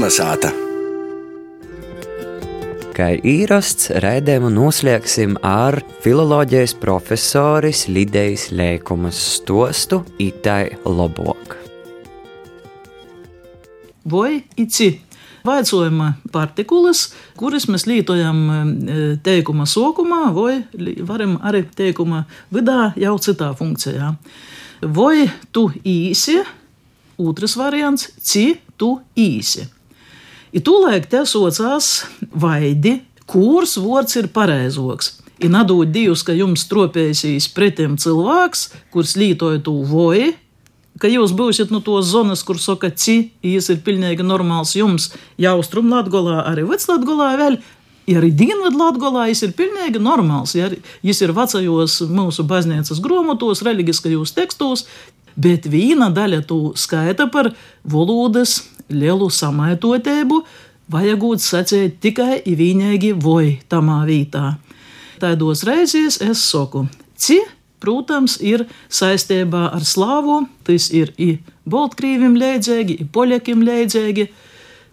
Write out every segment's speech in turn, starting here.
Kalnasāta! Kā īrasts, raidījumu noslēgsim ar filozofijas profesoris Lidijas Lēkumas stostu Itai Lobok. Vai ici Vaicojuma partikulas, kuras mēs lietojam e, teikuma sākumā, vai varam arī teikuma vidā jau citā funkcijā. Vai tu īsi, otrs variants, ci tu īsi. I tūlēk te socās vaidi, kurs vārds ir pareizoks. Ir nadot Dievs, ka jums tropēsīs pretim cilvēks, kurš lietoja to voju, ka jūs būsiet no tos zonas, kur saka, ci, jūs ir pilnīgi normāls jums, jaustrum Latgolā, arī Veclatgolā vēl. Ja arī Dienvidlatgolā viņš ir pilnīgi normāls, ja viņš ir vecajos mūsu baznīcas grāmatos, reliģiskajos tekstos, bet viena daļa to skaita par valodas lielu samaitotību, vajagot sacīt tikai vienīgi voi tamā vietā. Tādos reizēs es saku, cik protams, ir saistībā ar slāvu. Tas ir i Baltkrīvim līdzīgi, i Poļakiem līdzīgi,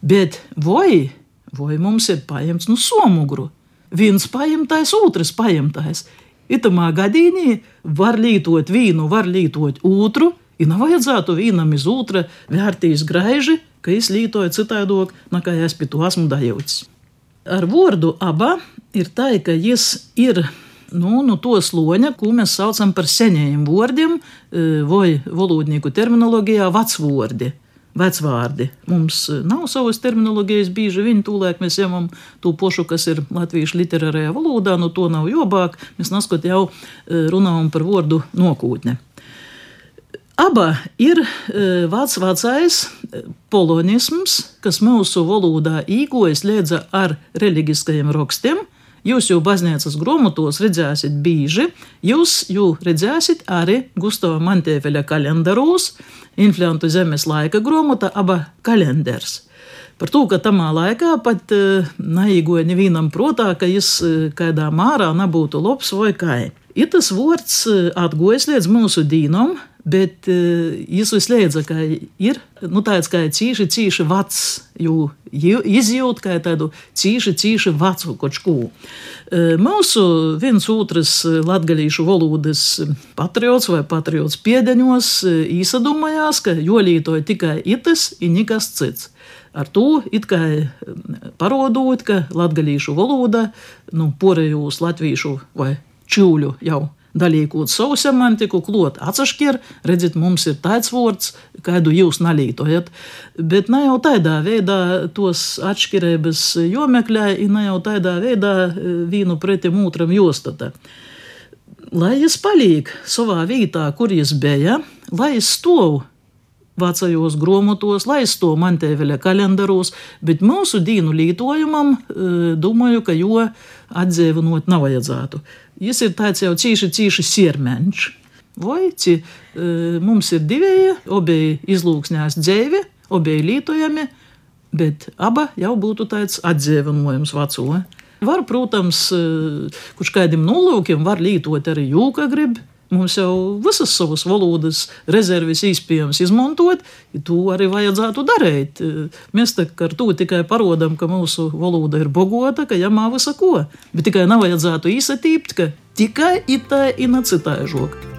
bet vai, vai mums ir paņemts no somugru? Viens paņemtais, otrs paņemtais. Itamā gadījumā var lietot vienu, var lietot otru, ja nav vajadzētu vienam iz otra vērtīs graiži, ka es lietoju citādāk, nekā es pie to esmu dajūts. Ar vārdu aba ir tā, ka jis ir nu, no to sloņa, ko mēs saucam par senajiem vārdiem, e, vai valodnieku terminoloģijā vecvārdi. Vecvārdi. Mums e, nav savas terminoloģijas, bieži vien tūlēk mēs ņemam to pošu, kas ir latviešu literārajā valodā, no to nav jobāk. Mēs naskot jau e, runājam par vārdu nokūtne. Aba ir vācu vecais polonisms, kas mūsu valodā īkojas liedza ar reliģiskajiem rakstiem, Jūs jau baznīcas grāmatos redzēsiet bieži, jūs jau redzēsiet arī Gustavā Mantēveļa kalendāros, Inflantu zemes laika grāmata, aba kalendārs. Par to, ka tamā laikā pat uh, neiegoja nevienam prātā, ka viņš uh, kādā mārā nebūtu labs vai kā. Ir tas vārds uh, atgojas līdz mūsu dīnam, bet viņš uzliedza, ka ir nu, tāds kā cīši, cīši vecs, jo izjūt kā tādu cīši, cīši vecu kaut ko. Uh, mūsu viens otrs latgalīšu valodas patriots vai patriots piedeņos uh, īsadomājās, ka jolītoja tikai itas un nekas cits. Ar to it kā parodot, ka latgalīšu valoda, nu, porejos latviešu vai čūļu jau dalīkot savu semantiku, klot atsašķir, redzit, mums ir tāds vārds, kādu jūs nalītojat. Bet ne jau tādā veidā tos atšķirības jomeklē, ne jau tādā veidā e, vienu pretim otram jostata. Lai es paliek savā vietā, kur es bija, lai es stāvu vecajos grāmatos, lai es to mantēveļa kalendāros, bet mūsu dīnu lietojumam, e, domāju, ka jo atdzīvinot nav vajadzētu. Jis ir tāds jau cīši, cīši siermenš. Vai ci, e, mums ir divi, abi izlūksnēs dzēvi, abi lietojami, bet aba jau būtu tāds atdzīvinojums veco. Var, protams, e, kurš kādiem nolūkiem var lietot arī jūka gribi Mums jau visas savas valodas rezerves iespējams izmantot, ja to arī vajadzētu darīt. Mēs ar to tikai parodam, ka mūsu valoda ir bogota, ka jāmā visa ko. Bet tikai nav vajadzētu īsatīpt, ka tikai itā ir nacitā žoka.